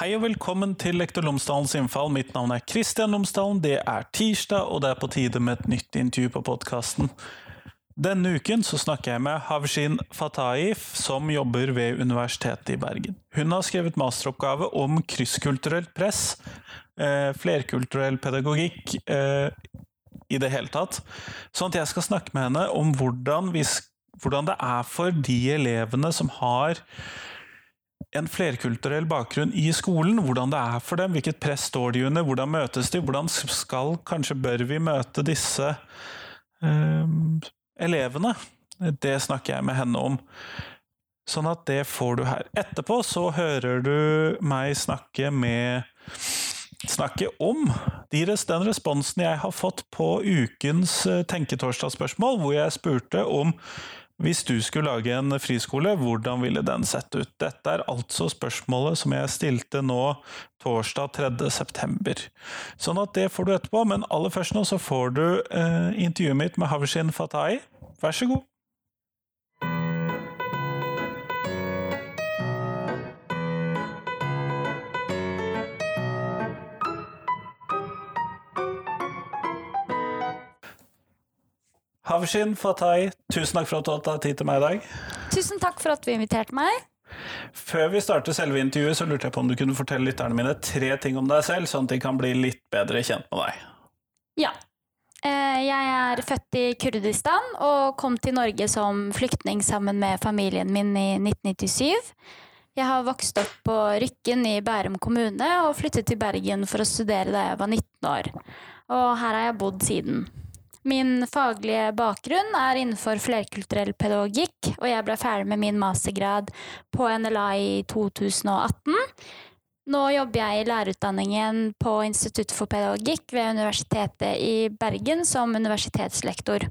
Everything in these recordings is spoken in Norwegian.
Hei og velkommen til Lektor Lomsdalens innfall. Mitt navn er Kristian Lomsdalen. Det er tirsdag, og det er på tide med et nytt intervju på podkasten. Denne uken så snakker jeg med Havshin Fataif, som jobber ved Universitetet i Bergen. Hun har skrevet masteroppgave om krysskulturelt press, eh, flerkulturell pedagogikk eh, i det hele tatt. Sånn at jeg skal snakke med henne om hvordan, vi, hvordan det er for de elevene som har en flerkulturell bakgrunn i skolen, hvordan det er for dem, hvilket press står de under, hvordan møtes de, hvordan skal, kanskje bør vi møte disse eh, elevene? Det snakker jeg med henne om. Sånn at det får du her. Etterpå så hører du meg snakke med Snakke om de, den responsen jeg har fått på ukens Tenketorsdag-spørsmål, hvor jeg spurte om hvis du skulle lage en friskole, hvordan ville den sett ut? Dette er altså spørsmålet som jeg stilte nå torsdag 3. september. Sånn at det får du etterpå, men aller først nå så får du eh, intervjuet mitt med Havshin Fatai. Vær så god. Havshin Fatai, tusen takk for at du har tatt tid til meg i dag. Tusen takk for at du inviterte meg. Før vi starter selve intervjuet, så lurte jeg på om du kunne fortelle lytterne mine tre ting om deg selv, sånn at de kan bli litt bedre kjent med deg. Ja. Eh, jeg er født i Kurdistan og kom til Norge som flyktning sammen med familien min i 1997. Jeg har vokst opp på Rykken i Bærum kommune og flyttet til Bergen for å studere da jeg var 19 år. Og her har jeg bodd siden. Min faglige bakgrunn er innenfor flerkulturell pedagogikk, og jeg ble ferdig med min mastergrad på NLA i 2018. Nå jobber jeg i lærerutdanningen på Institutt for pedagogikk ved Universitetet i Bergen som universitetslektor.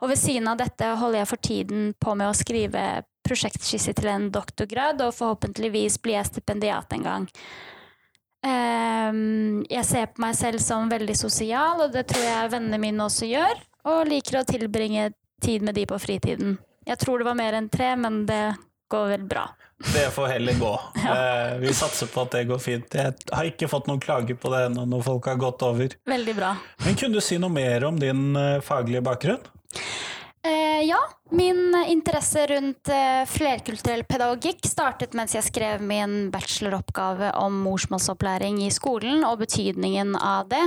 Og ved siden av dette holder jeg for tiden på med å skrive prosjektskisse til en doktorgrad, og forhåpentligvis blir jeg stipendiat en gang. Um, jeg ser på meg selv som veldig sosial, og det tror jeg vennene mine også gjør. Og liker å tilbringe tid med de på fritiden. Jeg tror det var mer enn tre, men det går vel bra. Det får heller gå. Ja. Uh, vi satser på at det går fint. Jeg har ikke fått noen klager på det ennå når folk har gått over. Veldig bra. Men kunne du si noe mer om din uh, faglige bakgrunn? Eh, ja, min interesse rundt eh, flerkulturell pedagogikk startet mens jeg skrev min bacheloroppgave om morsmålsopplæring i skolen og betydningen av det.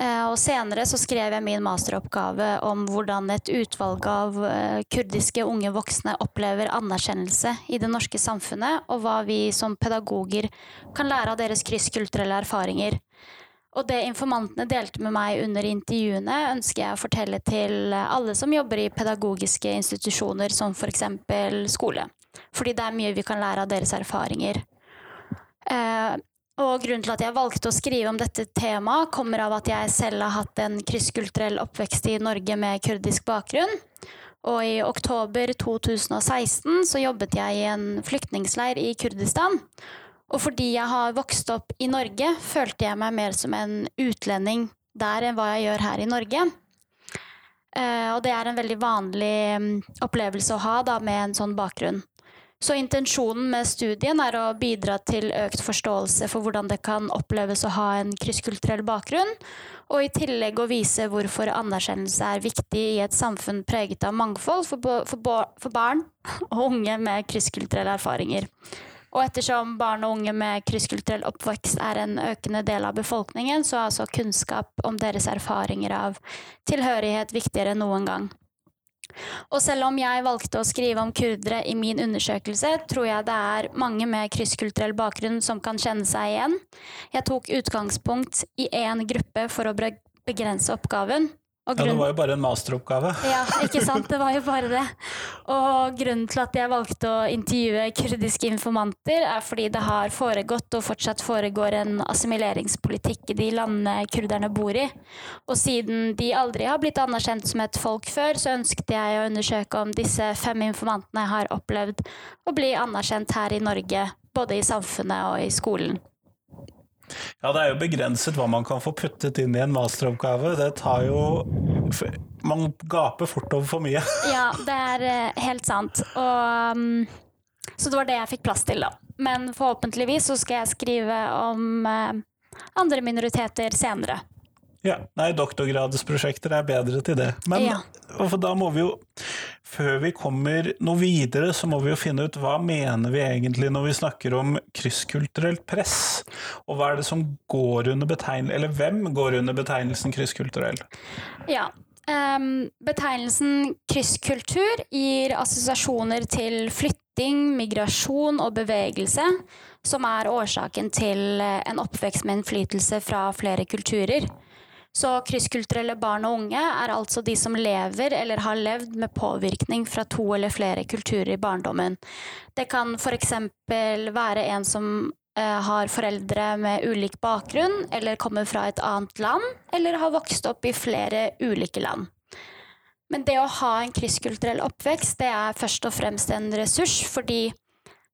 Eh, og senere så skrev jeg min masteroppgave om hvordan et utvalg av eh, kurdiske unge voksne opplever anerkjennelse i det norske samfunnet, og hva vi som pedagoger kan lære av deres krysskulturelle erfaringer. Og det informantene delte med meg under intervjuene, ønsker jeg å fortelle til alle som jobber i pedagogiske institusjoner, som f.eks. skole. Fordi det er mye vi kan lære av deres erfaringer. Eh, og grunnen til at jeg valgte å skrive om dette temaet, kommer av at jeg selv har hatt en krysskulturell oppvekst i Norge med kurdisk bakgrunn. Og i oktober 2016 så jobbet jeg i en flyktningleir i Kurdistan. Og fordi jeg har vokst opp i Norge, følte jeg meg mer som en utlending der enn hva jeg gjør her i Norge. Uh, og det er en veldig vanlig um, opplevelse å ha da, med en sånn bakgrunn. Så intensjonen med studien er å bidra til økt forståelse for hvordan det kan oppleves å ha en krysskulturell bakgrunn, og i tillegg å vise hvorfor anerkjennelse er viktig i et samfunn preget av mangfold for, for, for barn og unge med krysskulturelle erfaringer. Og ettersom barn og unge med krysskulturell oppvekst er en økende del av befolkningen, så er altså kunnskap om deres erfaringer av tilhørighet viktigere enn noen gang. Og selv om jeg valgte å skrive om kurdere i min undersøkelse, tror jeg det er mange med krysskulturell bakgrunn som kan kjenne seg igjen. Jeg tok utgangspunkt i én gruppe for å begrense oppgaven, ja, det var jo bare en masteroppgave. Ja, ikke sant. Det var jo bare det. Og grunnen til at jeg valgte å intervjue kurdiske informanter, er fordi det har foregått og fortsatt foregår en assimileringspolitikk i de landene kurderne bor i. Og siden de aldri har blitt anerkjent som et folk før, så ønsket jeg å undersøke om disse fem informantene har opplevd å bli anerkjent her i Norge, både i samfunnet og i skolen. Ja, det er jo begrenset hva man kan få puttet inn i en masteroppgave. Det tar jo Man gaper fort over for mye. Ja, det er eh, helt sant. Og, mm, så det var det jeg fikk plass til, da. Men forhåpentligvis så skal jeg skrive om eh, andre minoriteter senere. Ja, nei, doktorgradsprosjekter er bedre til det. Men Ja. da må vi jo, før vi kommer noe videre, så må vi jo finne ut hva mener vi egentlig når vi snakker om krysskulturelt press? Og hva er det som går under betegnelsen, eller hvem går under betegnelsen krysskulturell? Ja. um, betegnelsen krysskultur gir assosiasjoner til flytting, migrasjon og bevegelse, som er årsaken til eh, en oppvekst med innflytelse fra flere kulturer. Så krysskulturelle barn og unge er altså de som lever eller har levd med påvirkning fra to eller flere kulturer i barndommen. Det kan f.eks. være en som eh, har foreldre med ulik bakgrunn, eller kommer fra et annet land, eller har vokst opp i flere ulike land. Men det å ha en krysskulturell oppvekst, det er først og fremst en ressurs, fordi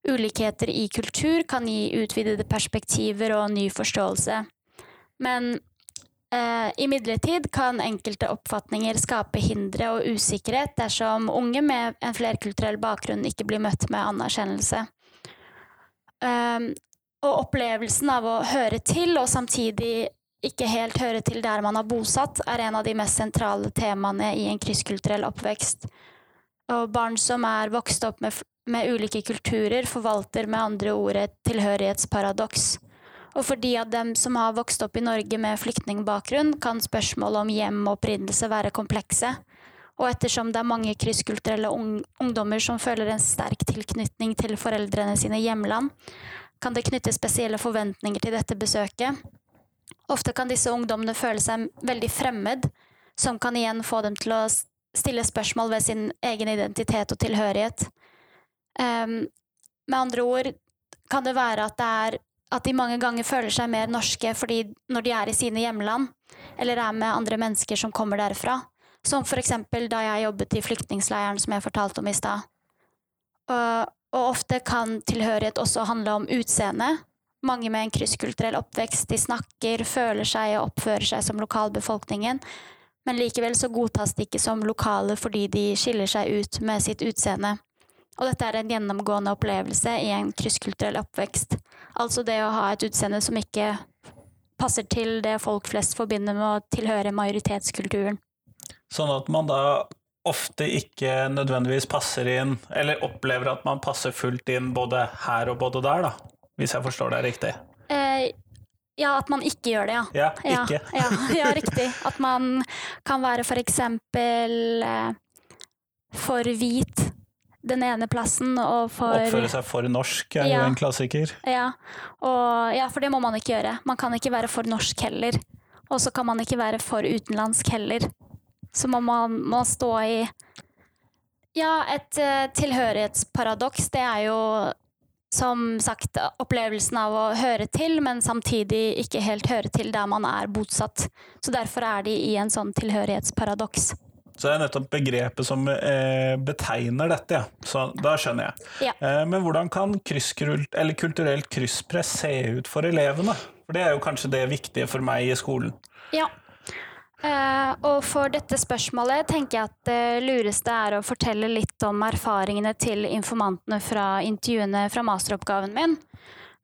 ulikheter i kultur kan gi utvidede perspektiver og ny forståelse. Men eh, imidlertid kan enkelte oppfatninger skape hindre og usikkerhet dersom unge med en flerkulturell bakgrunn ikke blir møtt med anerkjennelse. Eh, og opplevelsen av å høre til og samtidig ikke helt høre til der man har bosatt, er en av de mest sentrale temaene i en krysskulturell oppvekst. Og barn som er vokst opp med, med ulike kulturer, forvalter med andre ord et tilhørighetsparadoks. Og for de av dem som har vokst opp i Norge med flyktningbakgrunn, kan spørsmålet om hjem og opprinnelse være komplekse. Og ettersom det er mange krysskulturelle ungdommer som føler en sterk tilknytning til foreldrene sine hjemland, kan det knytte spesielle forventninger til dette besøket. Ofte kan disse ungdommene føle seg veldig fremmed, som kan igjen få dem til å stille spørsmål ved sin egen identitet og tilhørighet. Um, med andre ord kan det være at, det er, at de mange ganger føler seg mer norske fordi når de er i sine hjemland, eller er med andre mennesker som kommer derfra. Som for eksempel da jeg jobbet i flyktningleiren som jeg fortalte om i stad. Og, og ofte kan tilhørighet også handle om utseende. Mange med en krysskulturell oppvekst, de snakker, føler seg og oppfører seg som lokalbefolkningen, men likevel så godtas de ikke som lokale fordi de skiller seg ut med sitt utseende. Og dette er en gjennomgående opplevelse i en krysskulturell oppvekst. Altså det å ha et utseende som ikke passer til det folk flest forbinder med å tilhøre majoritetskulturen. Sånn at man da ofte ikke nødvendigvis passer inn, eller opplever at man passer fullt inn både her og både der, da. Hvis jeg forstår deg riktig. Eh, ja, at man ikke gjør det, ja. Ja, Ja, ikke. ja, ja, riktig. At man kan være for eksempel eh, for hvit den ene plassen, og for Oppføre seg for norsk er Ja. jo en klassiker. ja, og, ja, for det må man ikke gjøre. Man kan ikke være for norsk heller. Og så kan man ikke være for utenlandsk heller. Så må man må stå i Ja, et uh, tilhørighetsparadoks, det er jo som sagt opplevelsen av å høre til, men samtidig ikke helt høre til der man er bosatt. Så derfor er de i en sånn tilhørighetsparadoks. Så det er nettopp begrepet som eh, betegner dette, ja. Så da skjønner jeg. Ja. Eh, men hvordan kan kulturelt krysspress se ut for elevene? For det er jo kanskje det viktige for meg i skolen. Ja. Eh, og for dette spørsmålet tenker jeg at det lureste er å fortelle litt om erfaringene til informantene fra intervjuene fra masteroppgaven min.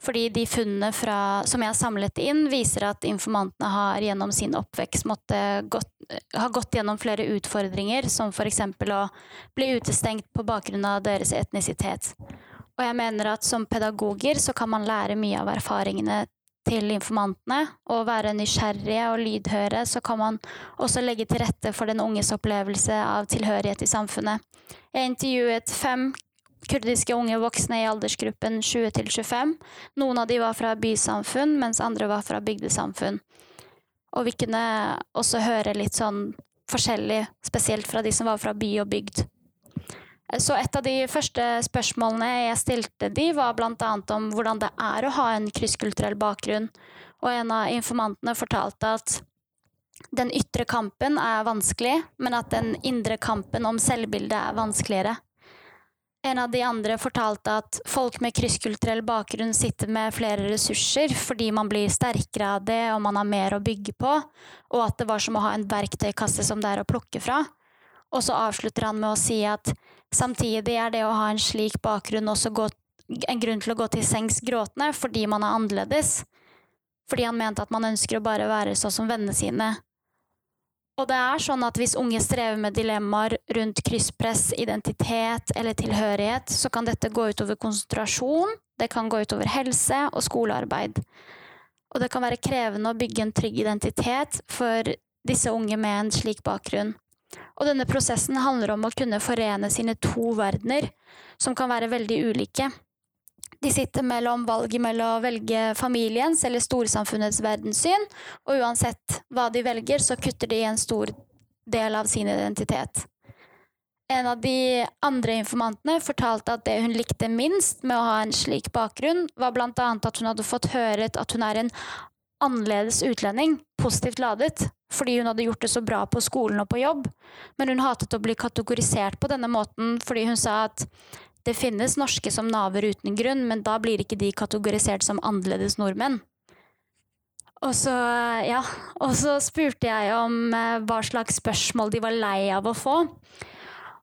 Fordi de funnene fra, som jeg har samlet inn, viser at informantene har gjennom sin oppvekst måtte gått, har gått gjennom flere utfordringer, som f.eks. å bli utestengt på bakgrunn av deres etnisitet. Og jeg mener at som pedagoger så kan man lære mye av erfaringene til informantene, og være nysgjerrige og lydhøre, så kan man også legge til rette for den unges opplevelse av tilhørighet i samfunnet. Jeg intervjuet fem kurdiske unge voksne i aldersgruppen 20 til 25. Noen av de var fra bysamfunn, mens andre var fra bygdesamfunn. Og vi kunne også høre litt sånn forskjellig, spesielt fra de som var fra by og bygd. Så et av de første spørsmålene jeg stilte de, var blant annet om hvordan det er å ha en krysskulturell bakgrunn. Og en av informantene fortalte at den ytre kampen er vanskelig, men at den indre kampen om selvbildet er vanskeligere. En av de andre fortalte at folk med krysskulturell bakgrunn sitter med flere ressurser fordi man blir sterkere av det og man har mer å bygge på, og at det var som å ha en verktøykasse som det er å plukke fra. Og så avslutter han med å si at samtidig er det å ha en slik bakgrunn også en grunn til å gå til sengs gråtende fordi man er annerledes. Fordi han mente at man ønsker å bare være sånn som vennene sine. Og det er sånn at hvis unge strever med dilemmaer rundt krysspress, identitet eller tilhørighet, så kan dette gå utover konsentrasjon, det kan gå utover helse og skolearbeid. Og det kan være krevende å bygge en trygg identitet for disse unge med en slik bakgrunn. Og denne prosessen handler om å kunne forene sine to verdener, som kan være veldig ulike. De sitter mellom valget mellom å velge familiens eller storsamfunnets verdenssyn, og uansett hva de velger, så kutter de en stor del av sin identitet. En av de andre informantene fortalte at det hun likte minst med å ha en slik bakgrunn, var blant annet at hun hadde fått høre at hun er en annerledes utlending, positivt ladet, fordi hun hadde gjort det så bra på skolen og på jobb, men hun hatet å bli kategorisert på denne måten fordi hun sa at det finnes norske som naver uten grunn, men da blir ikke de kategorisert som annerledes nordmenn. Og så, ja, og så spurte jeg om eh, hva slags spørsmål de var lei av å få.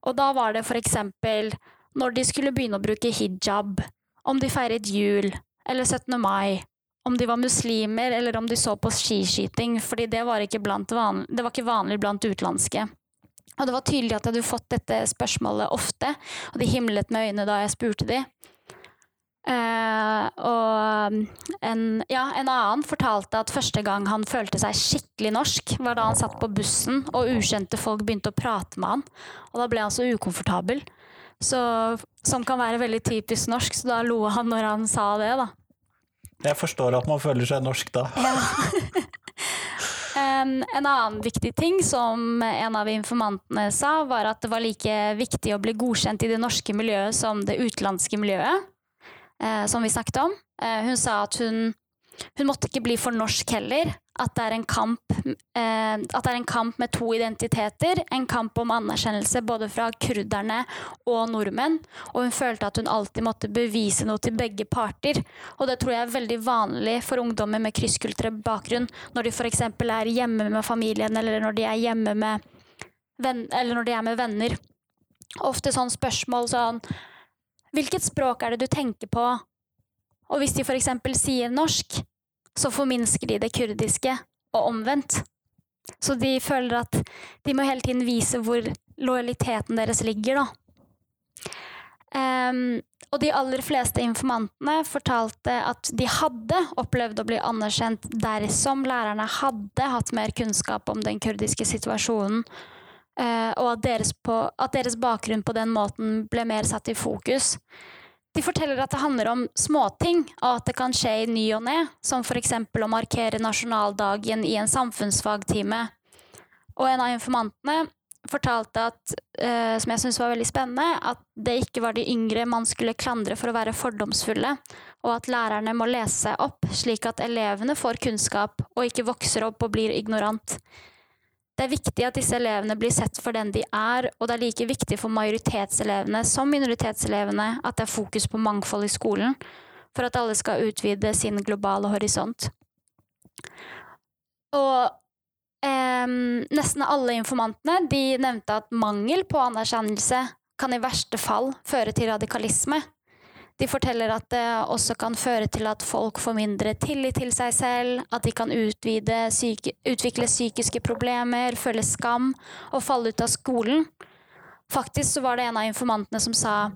Og da var det for eksempel når de skulle begynne å bruke hijab, om de feiret jul eller 17. mai, om de var muslimer, eller om de så på skiskyting, fordi det var ikke, vanlig, det var ikke vanlig blant utenlandske. Og det var tydelig at jeg hadde fått dette spørsmålet ofte, og de himlet med øynene da jeg spurte de. Uh, og en, ja, en, annen fortalte at første gang han følte seg skikkelig norsk, var da han satt på bussen og ukjente folk begynte å prate med han. Og da ble han så ukomfortabel. Så, som kan være veldig typisk norsk, så da lo han når han sa det, da. Jeg forstår at man føler seg norsk da. Ja. en, en, annen viktig ting som en av informantene sa, var at det var like viktig å bli godkjent i det norske miljøet som det utenlandske miljøet, eh, som vi snakket om. Eh, hun sa at hun hun måtte ikke bli for norsk heller. At det, kamp, eh, at det er en kamp med to identiteter. En kamp om anerkjennelse både fra kurderne og nordmenn. Og hun følte at hun alltid måtte bevise noe til begge parter. Og det tror jeg er veldig vanlig for ungdommer med krysskulturell bakgrunn når de f.eks. er hjemme med familien, eller når de er hjemme med, venn, når de er med venner. Ofte sånn spørsmål sånn Hvilket språk er det du tenker på og hvis de f.eks. sier norsk, så forminsker de det kurdiske, og omvendt. Så de føler at de må hele tiden vise hvor lojaliteten deres ligger, da. Um, og de aller fleste informantene fortalte at de hadde opplevd å bli anerkjent dersom lærerne hadde hatt mer kunnskap om den kurdiske situasjonen, uh, og at deres, på, at deres bakgrunn på den måten ble mer satt i fokus. De forteller at det handler om småting, og at det kan skje i ny og ne, som f.eks. å markere nasjonaldagen i en samfunnsfagtime. Og en av informantene fortalte at, uh, som jeg syntes var veldig spennende, at det ikke var de yngre man skulle klandre for å være fordomsfulle, og at lærerne må lese opp slik at elevene får kunnskap og ikke vokser opp og blir ignorant. Det er viktig at disse elevene blir sett for den de er, og det er like viktig for majoritetselevene som minoritetselevene at det er fokus på mangfold i skolen, for at alle skal utvide sin globale horisont. Og eh, nesten alle informantene de nevnte at mangel på anerkjennelse kan i verste fall føre til radikalisme. De forteller at det også kan føre til at folk får mindre tillit til seg selv, at de kan syke, utvikle psykiske problemer, føle skam og falle ut av skolen. Faktisk var det en av informantene som sa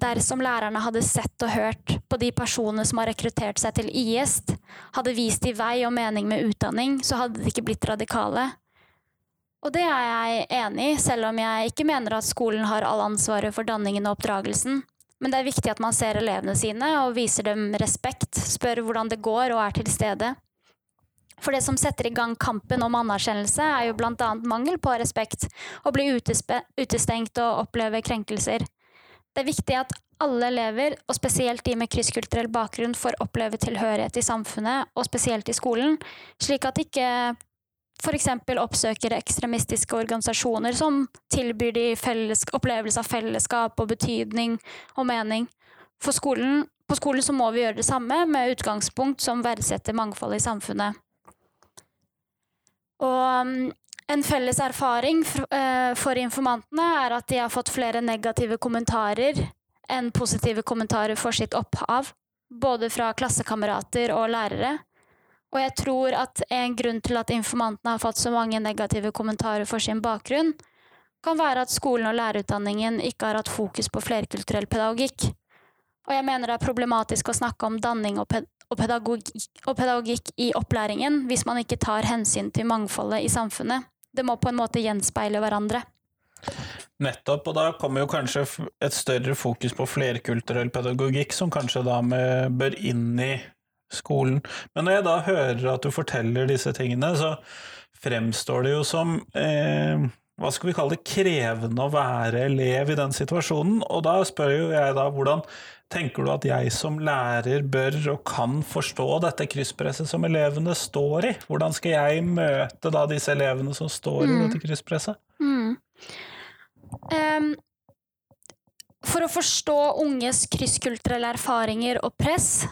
dersom lærerne hadde sett og hørt på de personene som har rekruttert seg til IS, hadde vist de vei og mening med utdanning, så hadde de ikke blitt radikale. Og det er jeg enig i, selv om jeg ikke mener at skolen har all ansvaret for danningen og oppdragelsen. Men det er viktig at man ser elevene sine og viser dem respekt, spør hvordan det går og er til stede. For det som setter i gang kampen om anerkjennelse, er jo bl.a. mangel på respekt, å bli utestengt og oppleve krenkelser. Det er viktig at alle elever, og spesielt de med krysskulturell bakgrunn, får oppleve tilhørighet i samfunnet, og spesielt i skolen, slik at ikke f.eks. oppsøker ekstremistiske organisasjoner som tilbyr de felles, opplevelse av fellesskap og betydning og mening. For skolen, på skolen så må vi gjøre det samme, med utgangspunkt som verdsetter mangfold i samfunnet. Og um, en felles erfaring for, uh, informantene er at de har fått flere negative kommentarer enn positive kommentarer for sitt opphav, både fra klassekamerater og lærere. Og jeg tror at en grunn til at informantene har fått så mange negative kommentarer for sin bakgrunn, kan være at skolen og lærerutdanningen ikke har hatt fokus på flerkulturell pedagogikk. Og jeg mener det er problematisk å snakke om danning og, ped og, pedagogikk, og pedagogikk i opplæringen hvis man ikke tar hensyn til mangfoldet i samfunnet. Det må på en måte gjenspeile hverandre. Nettopp, og da kommer jo kanskje et større fokus på flerkulturell pedagogikk, som kanskje da bør inn i skolen. Men når jeg da hører at du forteller disse tingene, så fremstår det jo som eh, hva skal vi kalle det, krevende å være elev i den situasjonen. Og da spør jo jeg da hvordan tenker du at jeg som lærer bør og kan forstå dette krysspresset som elevene står i? Hvordan skal jeg møte da disse elevene som står mm. i dette krysspresset? Mm. Um, for å forstå unges krysskulturelle erfaringer og press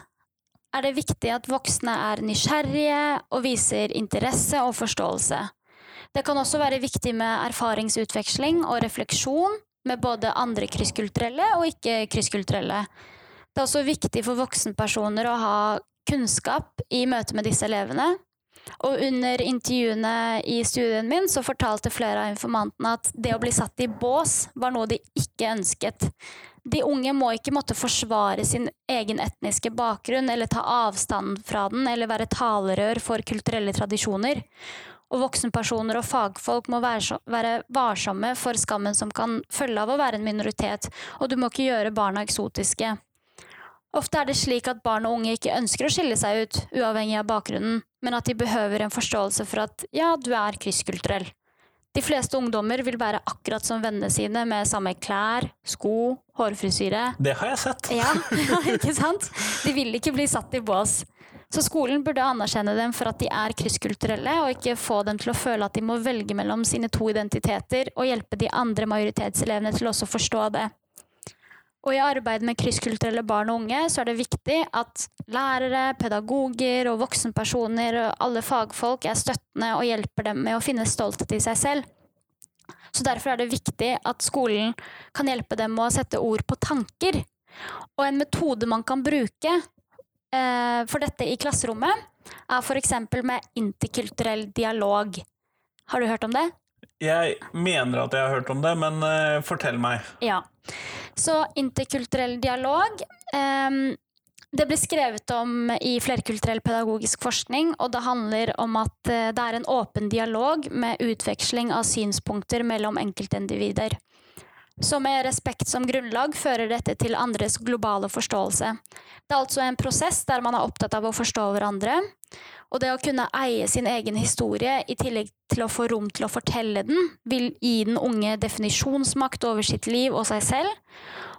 er det viktig at voksne er nysgjerrige og viser interesse og forståelse. Det kan også være viktig med erfaringsutveksling og refleksjon med både andre krysskulturelle og ikke-krysskulturelle. Det er også viktig for voksenpersoner å ha kunnskap i møte med disse elevene, og under intervjuene i studien min så fortalte flere av informantene at det å bli satt i bås var noe de ikke ønsket. De unge må ikke måtte forsvare sin egen etniske bakgrunn eller ta avstand fra den eller være talerør for kulturelle tradisjoner. Og voksenpersoner og fagfolk må være varsomme for skammen som kan følge av å være en minoritet, og du må ikke gjøre barna eksotiske. Ofte er det slik at barn og unge ikke ønsker å skille seg ut, uavhengig av bakgrunnen, men at de behøver en forståelse for at ja, du er krysskulturell. De fleste ungdommer vil være akkurat som vennene sine, med samme klær, sko, hårfrisyre. Det har jeg sett. Ja, ikke sant? De vil ikke bli satt i bås. Så skolen burde anerkjenne dem for at de er krysskulturelle, og ikke få dem til å føle at de må velge mellom sine to identiteter, og hjelpe de andre majoritetselevene til også å forstå det. Og i arbeid med krysskulturelle barn og unge så er det viktig at lærere, pedagoger og voksenpersoner og alle fagfolk er støttende og hjelper dem med å finne stolthet i seg selv. Så derfor er det viktig at skolen kan hjelpe dem med å sette ord på tanker. Og en metode man kan bruke eh, for dette i klasserommet, er f.eks. med interkulturell dialog. Har du hørt om det? Jeg mener at jeg har hørt om det, men uh, fortell meg. Ja. Så interkulturell dialog um, det ble skrevet om i flerkulturell pedagogisk forskning, og det handler om at eh, det er en åpen dialog med utveksling av synspunkter mellom enkeltindivider. Så med respekt som grunnlag fører dette til andres globale forståelse. Det er altså en prosess der man er opptatt av å forstå hverandre, og det å kunne eie sin egen historie i tillegg til å få rom til å fortelle den, vil gi den unge definisjonsmakt over sitt liv og seg selv.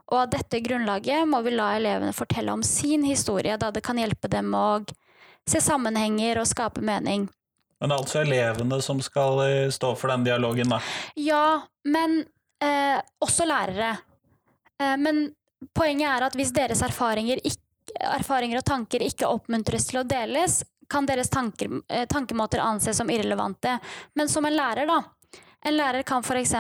Og av dette grunnlaget må vi la elevene fortelle om sin historie, da det kan hjelpe dem å se sammenhenger og skape mening. Men det er altså elevene som skal eh, stå for den dialogen, da? Ja, men eh, også lærere. Eh, men poenget er at hvis deres erfaringer, ikke, erfaringer og tanker ikke oppmuntres til å deles, kan deres tanker, eh, tankemåter anses som irrelevante. Men som en lærer, da. En lærer kan f.eks.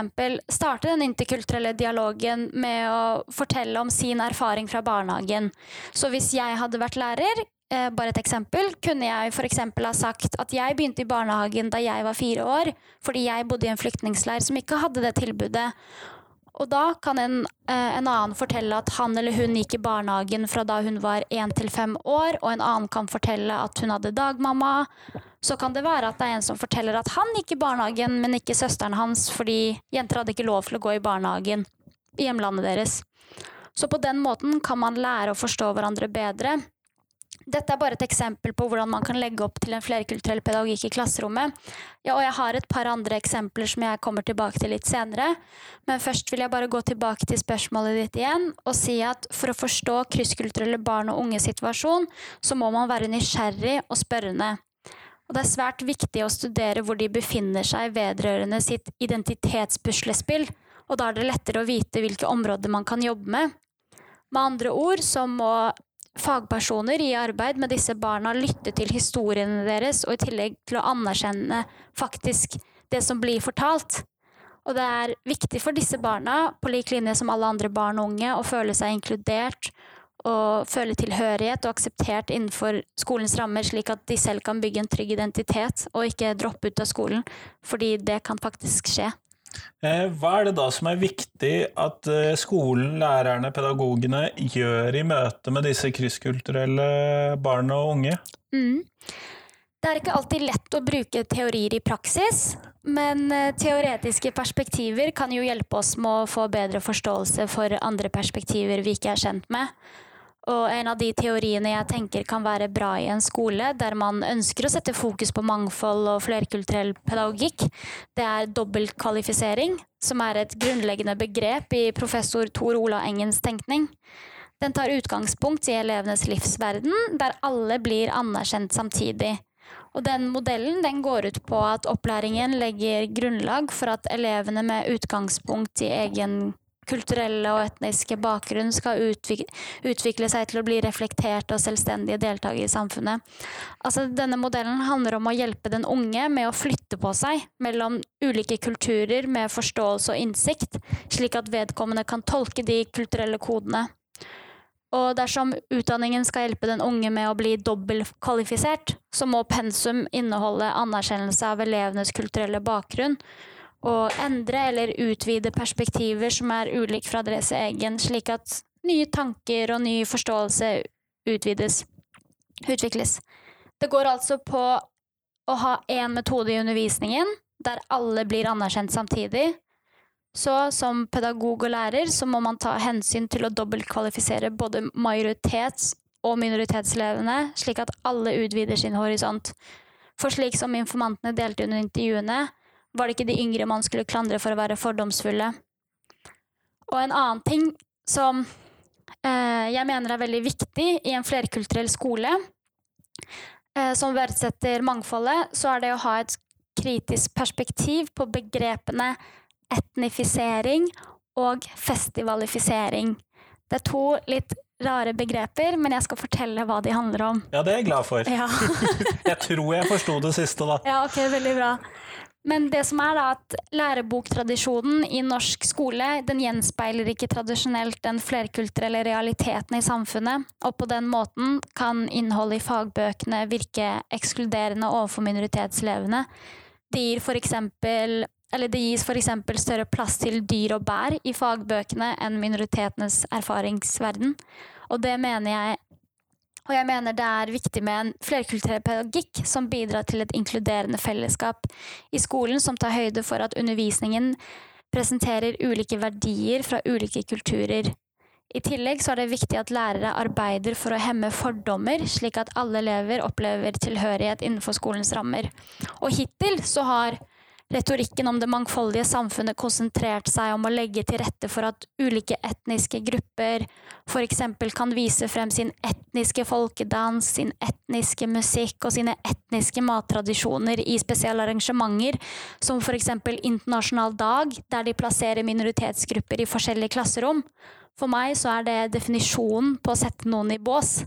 starte den interkulturelle dialogen med å fortelle om sin erfaring fra barnehagen. Så hvis jeg hadde vært lærer, eh, bare et eksempel, kunne jeg f.eks. ha sagt at jeg begynte i barnehagen da jeg var fire år, fordi jeg bodde i en flyktningleir som ikke hadde det tilbudet. Og da kan en, eh, en, annen fortelle at han eller hun gikk i barnehagen fra da hun var én til fem år, og en annen kan fortelle at hun hadde dagmamma. Så kan det være at det er en som forteller at han gikk i barnehagen, men ikke søsteren hans, fordi jenter hadde ikke lov til å gå i barnehagen i hjemlandet deres. Så på den måten kan man lære å forstå hverandre bedre, dette er bare et eksempel på hvordan man kan legge opp til en flerkulturell pedagogikk i klasserommet. Ja, og jeg har et par andre eksempler som jeg kommer tilbake til litt senere. Men først vil jeg bare gå tilbake til spørsmålet ditt igjen og si at for å forstå krysskulturelle barn og unges situasjon, så må man være nysgjerrig og spørrende. Og det er svært viktig å studere hvor de befinner seg vedrørende sitt identitetspuslespill, og da er det lettere å vite hvilke områder man kan jobbe med. Med andre ord så må fagpersoner i arbeid med disse barna lytte til historiene deres, og i tillegg til å anerkjenne faktisk det som blir fortalt. Og det er viktig for disse barna, på lik linje som alle andre barn og unge, å føle seg inkludert og føle tilhørighet og akseptert innenfor skolens rammer, slik at de selv kan bygge en trygg identitet og ikke droppe ut av skolen, fordi det kan faktisk skje. Eh, hva er det da som er viktig at eh, skolen, lærerne, pedagogene gjør i møte med disse krysskulturelle barna og unge? Mm. Det er ikke alltid lett å bruke teorier i praksis, men eh, teoretiske perspektiver kan jo hjelpe oss med å få bedre forståelse for andre perspektiver vi ikke er kjent med. Og en av de teoriene jeg tenker kan være bra i en skole, der man ønsker å sette fokus på mangfold og flerkulturell pedagogikk, det er dobbeltkvalifisering, som er et grunnleggende begrep i professor Tor Ola Engens tenkning. Den tar utgangspunkt i elevenes livsverden, der alle blir anerkjent samtidig. Og den modellen den går ut på at opplæringen legger grunnlag for at elevene med utgangspunkt i egen kulturelle og etniske bakgrunn skal utvikle, seg til å bli reflekterte og selvstendige deltakere i samfunnet. Altså, denne modellen handler om å hjelpe den unge med å flytte på seg mellom ulike kulturer med forståelse og innsikt, slik at vedkommende kan tolke de kulturelle kodene. Og dersom utdanningen skal hjelpe den unge med å bli dobbeltkvalifisert, så må pensum inneholde anerkjennelse av elevenes kulturelle bakgrunn, å endre eller utvide perspektiver som er ulike fra deres egen, slik at nye tanker og ny forståelse utvides, utvikles. Det går altså på å ha én metode i undervisningen, der alle blir anerkjent samtidig. Så som pedagog og lærer så må man ta hensyn til å dobbeltkvalifisere både majoritets- og minoritetselevene, slik at alle utvider sin horisont. For slik som informantene delte under intervjuene, var det ikke de yngre man skulle klandre for å være fordomsfulle. Og en annen ting som eh, jeg mener er veldig viktig i en flerkulturell skole, eh, som verdsetter mangfoldet, så er det å ha et kritisk perspektiv på begrepene etnifisering og festivalifisering. Det er to litt rare begreper, men jeg skal fortelle hva de handler om. Ja, det er jeg glad for. Ja, Jeg tror jeg forsto det siste, da. ja ok, veldig bra. Men det som er da at læreboktradisjonen i norsk skole den gjenspeiler ikke tradisjonelt den flerkulturelle realiteten i samfunnet, og på den måten kan innholdet i fagbøkene virke ekskluderende overfor minoritetselevene. Det, gir for eksempel, det gis f.eks. større plass til dyr og bær i fagbøkene enn minoritetenes erfaringsverden. Og det mener jeg og jeg mener det er viktig med en flerkulturell pedagogikk som bidrar til et inkluderende fellesskap i skolen, som tar høyde for at undervisningen presenterer ulike verdier fra ulike kulturer. I tillegg så er det viktig at lærere arbeider for å hemme fordommer, slik at alle elever opplever tilhørighet innenfor skolens rammer. Og hittil så har retorikken om det mangfoldige samfunnet konsentrert seg om å legge til rette for at ulike etniske grupper f.eks. kan vise frem sin etniske folkedans, sin etniske musikk og sine etniske mattradisjoner i spesielle arrangementer, som f.eks. Internasjonal dag, der de plasserer minoritetsgrupper i forskjellige klasserom. For meg så er det definisjonen på å sette noen i bås.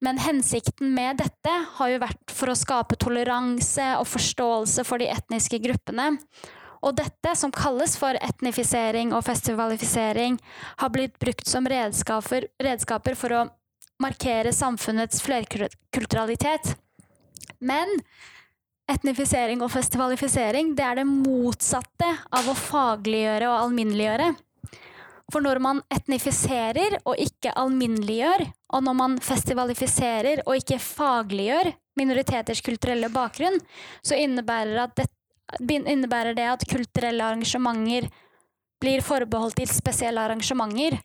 Men hensikten med dette har jo vært for å skape toleranse og forståelse for de etniske gruppene. Og dette, som kalles for etnifisering og festivalifisering, har blitt brukt som redskaper, redskaper for å markere samfunnets flerkulturalitet. Men etnifisering og festivalifisering det er det motsatte av å fagliggjøre og alminneliggjøre. For når man etnifiserer og ikke alminneliggjør, og når man festivalifiserer og ikke fagliggjør minoriteters kulturelle bakgrunn, så innebærer, det, innebærer det at kulturelle arrangementer blir forbeholdt til spesielle arrangementer.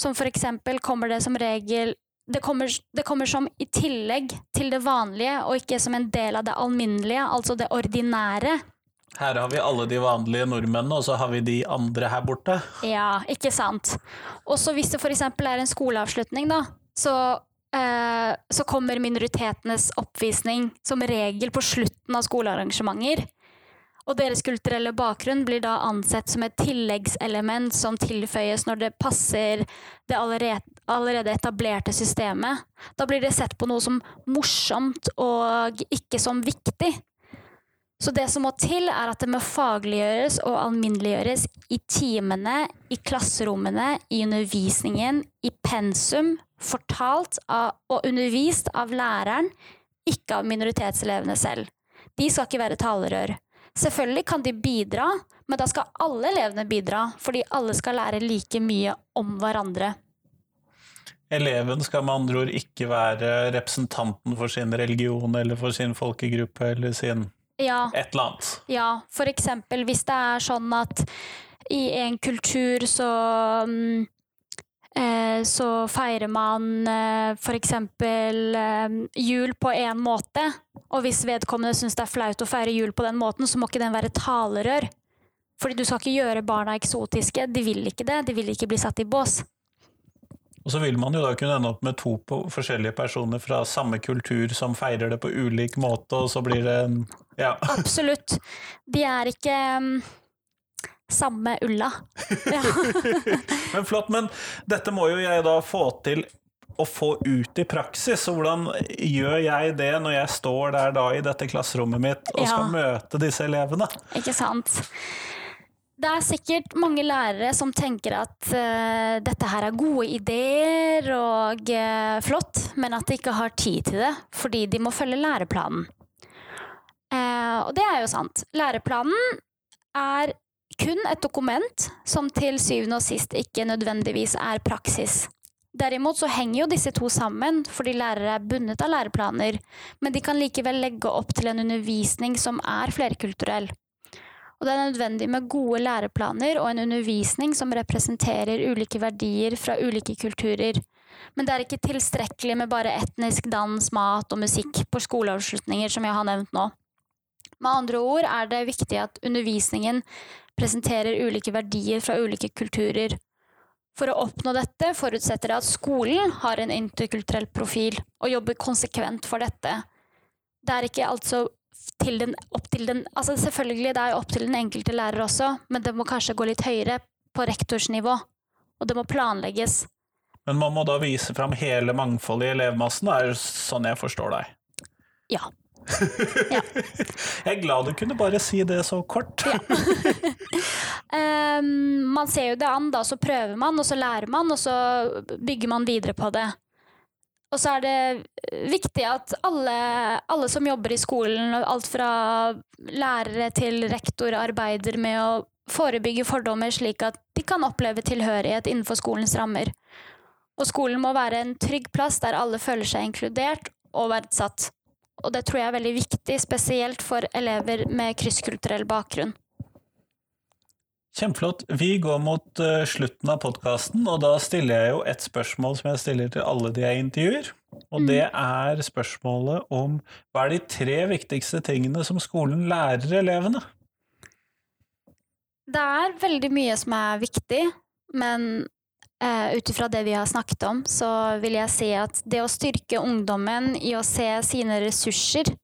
Som for eksempel kommer det som regel det kommer, det kommer, som i tillegg til det vanlige, og ikke som en del av det alminnelige, altså det ordinære. Her har vi alle de vanlige nordmennene, og så har vi de andre her borte. Ja, ikke sant. Og så hvis det f.eks. er en skoleavslutning, da, så, eh, så kommer minoritetenes oppvisning som regel på slutten av skolearrangementer. Og deres kulturelle bakgrunn blir da ansett som et tilleggselement som tilføyes når det passer det allerede, etablerte systemet. Da blir det sett på noe som morsomt og ikke som viktig. Så det som må til, er at det må fagliggjøres og alminneliggjøres i timene, i klasserommene, i undervisningen, i pensum, fortalt av, og undervist av læreren, ikke av minoritetselevene selv. De skal ikke være talerør. Selvfølgelig kan de bidra, men da skal alle elevene bidra, fordi alle skal lære like mye om hverandre. Eleven skal med andre ord ikke være representanten for sin religion eller for sin folkegruppe eller sin Ja, et eller annet. ja, for eksempel hvis det er sånn at i en kultur så um, eh, så feirer man eh, for eksempel eh, jul på en måte, og hvis vedkommende syns det er flaut å feire jul på den måten, så må ikke den være talerør. Fordi du skal ikke gjøre barna eksotiske, de vil ikke det, de vil ikke bli satt i bås. Og så vil man jo da kunne ende opp med to på- forskjellige personer fra samme kultur som feirer det på ulik måte, og så blir det en Ja. Absolutt. De er ikke um, samme ulla. Ja. Men flott, men dette må jo jeg da få til å få ut i praksis. Så hvordan gjør jeg det når jeg står der da i dette klasserommet mitt og skal Ja. møte disse elevene? Ikke sant? Det er sikkert mange lærere som tenker at uh, dette her er gode ideer og uh, flott, men at de ikke har tid til det fordi de må følge læreplanen. Eh, og det er jo sant. Læreplanen er kun et dokument som til syvende og sist ikke nødvendigvis er praksis. Derimot så henger jo disse to sammen fordi lærere er bundet av læreplaner, men de kan likevel legge opp til en undervisning som er flerkulturell. Og det er nødvendig med gode læreplaner og en undervisning som representerer ulike verdier fra ulike kulturer. Men det er ikke tilstrekkelig med bare etnisk dans, mat og musikk på skoleavslutninger, som jeg har nevnt nå. Med andre ord er det viktig at undervisningen presenterer ulike verdier fra ulike kulturer. For å oppnå dette forutsetter det at skolen har en interkulturell profil og jobber konsekvent for dette. Det er ikke altså til den, opp til den altså Selvfølgelig det er opp til den enkelte lærer også, men det må kanskje gå litt høyere på rektorsnivå. Og det må planlegges. Men man må da vise fram hele mangfoldet i elevmassen, det er sånn jeg forstår deg. Ja. Ja. Jeg er glad du kunne bare si det så kort. um, man ser jo det an, da, så prøver man, og så lærer man, og så bygger man videre på det. Og så er det viktig at alle, alle som jobber i skolen, alt fra lærere til rektor, arbeider med å forebygge fordommer slik at de kan oppleve tilhørighet innenfor skolens rammer. Og skolen må være en trygg plass der alle føler seg inkludert og verdsatt. Og det tror jeg er veldig viktig, spesielt for elever med krysskulturell bakgrunn. Kjempeflott. Vi går mot eh, slutten av podkasten, og da stiller jeg jo et spørsmål som jeg stiller til alle de jeg intervjuer. Og det er spørsmålet om hva er de tre viktigste tingene som skolen lærer elevene? Det er veldig mye som er viktig, men eh, ut ifra det vi har snakket om, så vil jeg si at det å styrke ungdommen i å se sine ressurser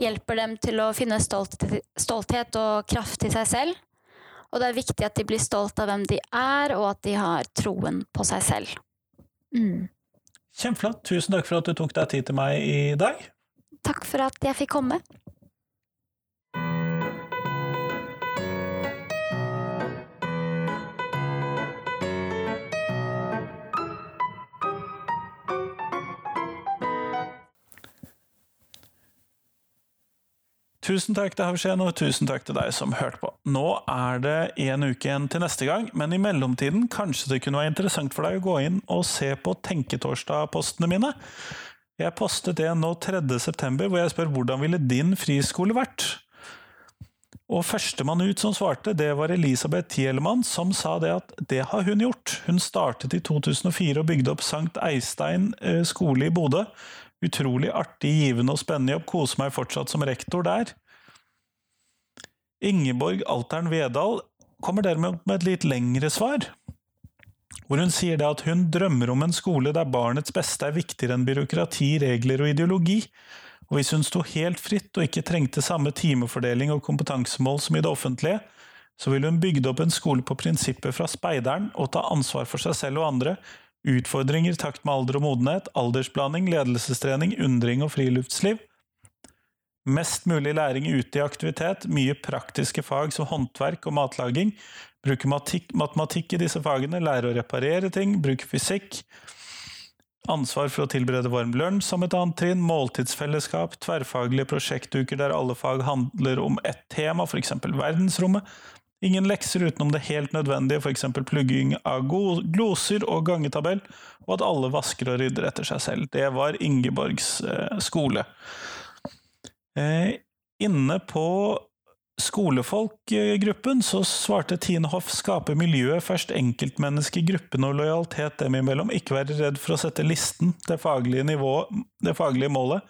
hjelper dem til å finne stolthet, stolthet og kraft i seg selv. Og det er viktig at de blir stolt av hvem de er, og at de har troen på seg selv. Mm. Kjempeflott. Tusen takk for at du tok deg tid til meg i dag. Takk for at jeg fikk komme. Tusen takk til Havskjen, og tusen takk til deg som hørte på. Nå er det en uke igjen til neste gang, men i mellomtiden kanskje det kunne være interessant for deg å gå inn og se på Tenketorsdag-postene mine. Jeg postet en nå 3. september hvor jeg spør hvordan ville din friskole vært? Og førstemann ut som svarte, det var Elisabeth Thielemann, som sa det at det har hun gjort. Hun startet i 2004 og bygde opp Sankt Eistein eh, skole i Bodø. Utrolig artig, givende og spennende jobb. Koser meg fortsatt som rektor der. Ingeborg Altern Vedal kommer dermed med et litt lengre svar. Hvor hun sier det at hun drømmer om en skole der barnets beste er viktigere enn byråkrati, regler og ideologi. Og hvis hun sto helt fritt og ikke trengte samme timefordeling og kompetansemål som i det offentlige, så ville hun bygd opp en skole på prinsipper fra speideren og ta ansvar for seg selv og andre, utfordringer i takt med alder og modenhet, aldersblanding, ledelsestrening, undring og friluftsliv. Mest mulig læring ute i aktivitet, mye praktiske fag som håndverk og matlaging. Bruke matematikk i disse fagene, lære å reparere ting, bruke fysikk. Ansvar for å tilberede varm lunsj som et annet trinn, måltidsfellesskap, tverrfaglige prosjektuker der alle fag handler om ett tema, f.eks. verdensrommet. Ingen lekser utenom det helt nødvendige, f.eks. plugging av gloser og gangetabell, og at alle vasker og rydder etter seg selv. Det var Ingeborgs eh, skole. Eh, inne på skolefolkgruppen så svarte Tine Hoff skape miljøet først enkeltmenneske, gruppen og lojalitet dem imellom. Ikke være redd for å sette listen, det faglige, nivået, det faglige målet.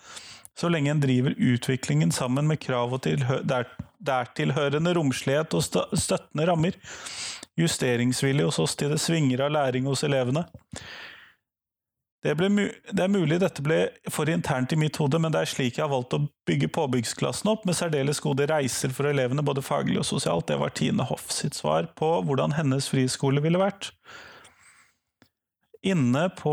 Så lenge en driver utviklingen sammen med krav og dertilhørende romslighet og støttende rammer. Justeringsvilje hos oss til det svinger av læring hos elevene. Det, det, er mulig dette ble for internt i mitt hode, men det er slik jeg har valgt å bygge påbyggsklassen opp, med særdeles gode reiser for elevene, både faglig og sosialt. Det var Tine Hoff sitt svar på hvordan hennes friskole ville vært. Inne på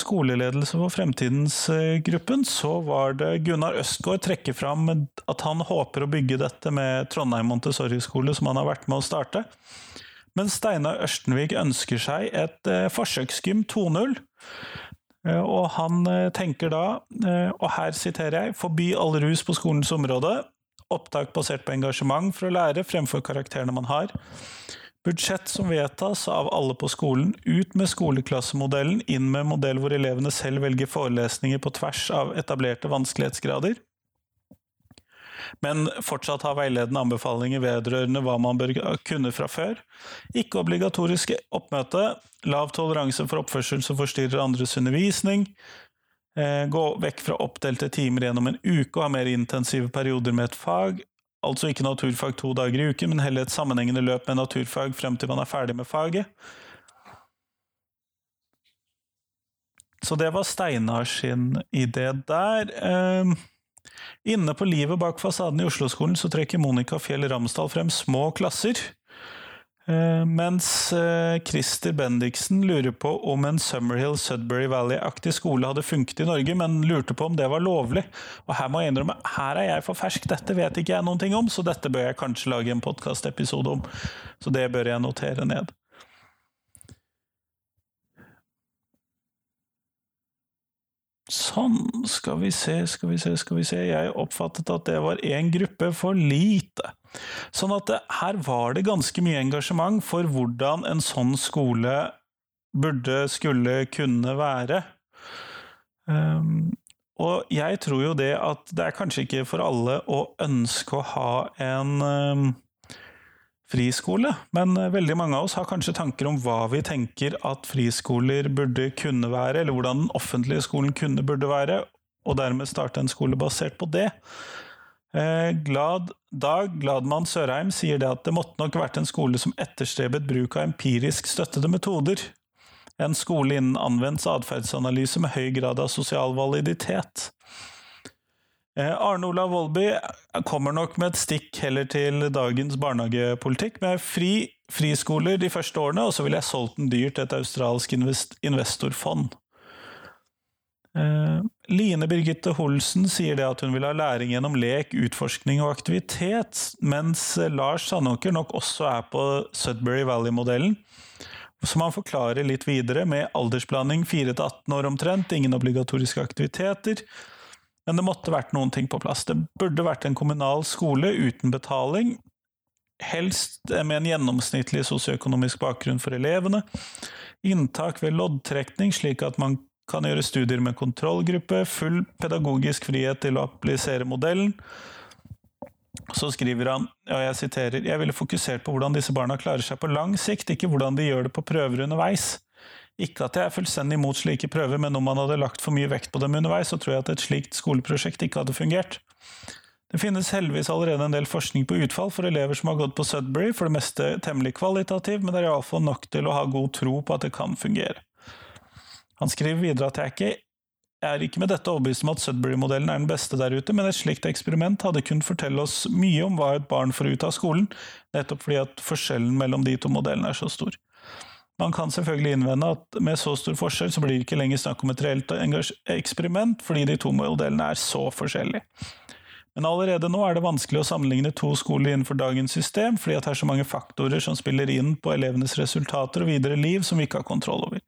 skoleledelse for Fremtidens-gruppen så var det Gunnar Østgaard trekker fram at han håper å bygge dette med Trondheim Montessori-skole, som han har vært med å starte. Men Steinar Ørstenvik ønsker seg et eh, forsøksgym 2.0 Eh, og han eh, tenker da, eh, og her siterer jeg, forby all rus på skolens område, opptak basert på engasjement for å lære fremfor karakterene man har, budsjett som vedtas av alle på skolen, ut med skoleklassemodellen, inn med modell hvor elevene selv velger forelesninger på tvers av etablerte vanskelighetsgrader, men fortsatt ha veiledende anbefalinger vedrørende hva man bør kunne fra før. Ikke obligatorisk oppmøte, lav toleranse for oppførsel som forstyrrer andres undervisning. Eh, gå vekk fra oppdelte timer gjennom en uke og ha mer intensive perioder med et fag. Altså ikke naturfag to dager i uken, men heller et sammenhengende løp med naturfag frem til man er ferdig med faget. Så det var Steinar sin idé der. Eh, Inne på livet bak fasaden i Oslo-skolen så trekker Monica Fjell Ramsdal frem små klasser. Uh, mens uh, Christer Bendiksen lurer på om en Summerhill Sudbury Valley-aktig skole hadde funket i Norge, men lurte på om det var lovlig. Og her må jeg innrømme, her er jeg for fersk, dette vet ikke jeg noen ting om, så dette bør jeg kanskje lage en podkastepisode om. Så det bør jeg notere ned. Sånn, skal vi se, skal vi se, skal vi se Jeg oppfattet at det var én gruppe for lite. Sånn at det, her var det ganske mye engasjement for hvordan en sånn skole burde, skulle, kunne være. Um, og jeg tror jo det at det er kanskje ikke for alle å ønske å ha en um, friskole, men eh, veldig mange av oss har kanskje tanker om hva vi tenker at friskoler burde kunne være, eller hvordan den offentlige skolen kunne burde være, og dermed starte en skole basert på det. Eh, Glad Dag Gladmann Sørheim sier det at det måtte nok vært en skole som etterstrebet bruk av empirisk støttede metoder. En skole innen anvendt atferdsanalyse med høy grad av sosial validitet. Eh, Arne Olav Vollby kommer nok med et stikk heller til dagens barnehagepolitikk, med fri friskoler de første årene, og så ville jeg solgt den dyrt til et australsk invest investorfond. Eh, Line Birgitte Holsen sier det at hun vil ha læring gjennom lek, utforskning og aktivitet, mens Lars Sandåker nok også er på Sudbury Valley-modellen, som han forklarer litt videre, med aldersblanding 4 18 år omtrent, ingen obligatoriske aktiviteter, men det måtte vært noen ting på plass. Det burde vært en kommunal skole uten betaling, helst med en gjennomsnittlig sosioøkonomisk bakgrunn for elevene. Inntak ved loddtrekning, slik at man kan gjøre studier med kontrollgruppe. Full pedagogisk frihet til å applisere modellen. Så skriver han, og jeg siterer, jeg ville fokusert på hvordan disse barna klarer seg på lang sikt, ikke hvordan de gjør det på prøver underveis. Ikke at jeg er fullstendig imot slike prøver, men om man hadde lagt for mye vekt på dem underveis, så tror jeg at et slikt skoleprosjekt ikke hadde fungert. Det finnes heldigvis allerede en del forskning på utfall for elever som har gått på Sudbury, for det meste temmelig kvalitativ, men det er iallfall nok til å ha god tro på at det kan fungere. Han skriver videre at jeg ikke jeg er ikke med dette overbevist om at Sudbury-modellen er den beste der ute, men et slikt eksperiment hadde kunnet fortelle oss mye om hva et barn får ut av skolen, nettopp fordi at forskjellen mellom de to modellene er så stor. Man kan selvfølgelig innvende at med så stor forskjell så blir det ikke lenger snakk om et reelt eksperiment, fordi de to modellene er så forskjellige. Men allerede nå er det vanskelig å sammenligne to skoler innenfor dagens system, fordi at det er så mange faktorer som spiller inn på elevenes resultater og videre liv som vi ikke har kontroll over.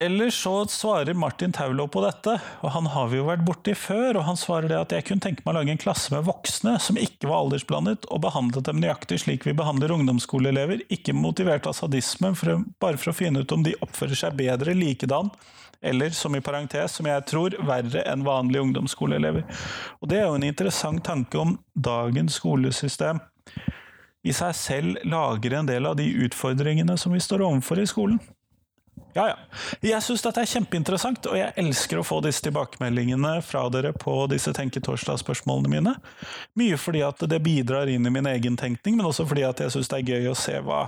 Ellers så svarer Martin Taulo på dette, og han har vi jo vært borti før, og han svarer det at jeg kunne tenke meg å lage en klasse med voksne som ikke var aldersblandet, og behandlet dem nøyaktig slik vi behandler ungdomsskoleelever, ikke motivert av sadisme, for, bare for å finne ut om de oppfører seg bedre likedan, eller som i parentes, som jeg tror, verre enn vanlige ungdomsskoleelever. Og det er jo en interessant tanke om dagens skolesystem i seg selv lager en del av de utfordringene som vi står overfor i skolen. Ja, ja. Jeg syns dette er kjempeinteressant, og jeg elsker å få disse tilbakemeldingene fra dere på disse Tenketorsdag-spørsmålene mine. Mye fordi at det bidrar inn i min egen tenkning, men også fordi at jeg syns det er gøy å se hva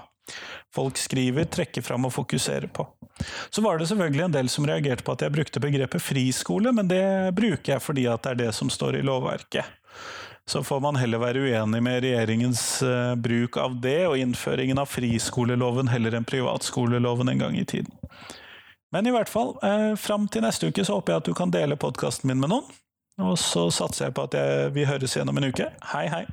folk skriver, trekker fram og fokuserer på. Så var det selvfølgelig en del som reagerte på at jeg brukte begrepet friskole, men det bruker jeg fordi at det er det som står i lovverket. Så får man heller være uenig med regjeringens eh, bruk av det, og innføringen av friskoleloven heller enn privatskoleloven en gang i tiden. Men i hvert fall, eh, fram til neste uke så håper jeg at du kan dele podkasten min med noen. Og så satser jeg på at jeg, vi høres igjen om en uke. Hei, hei!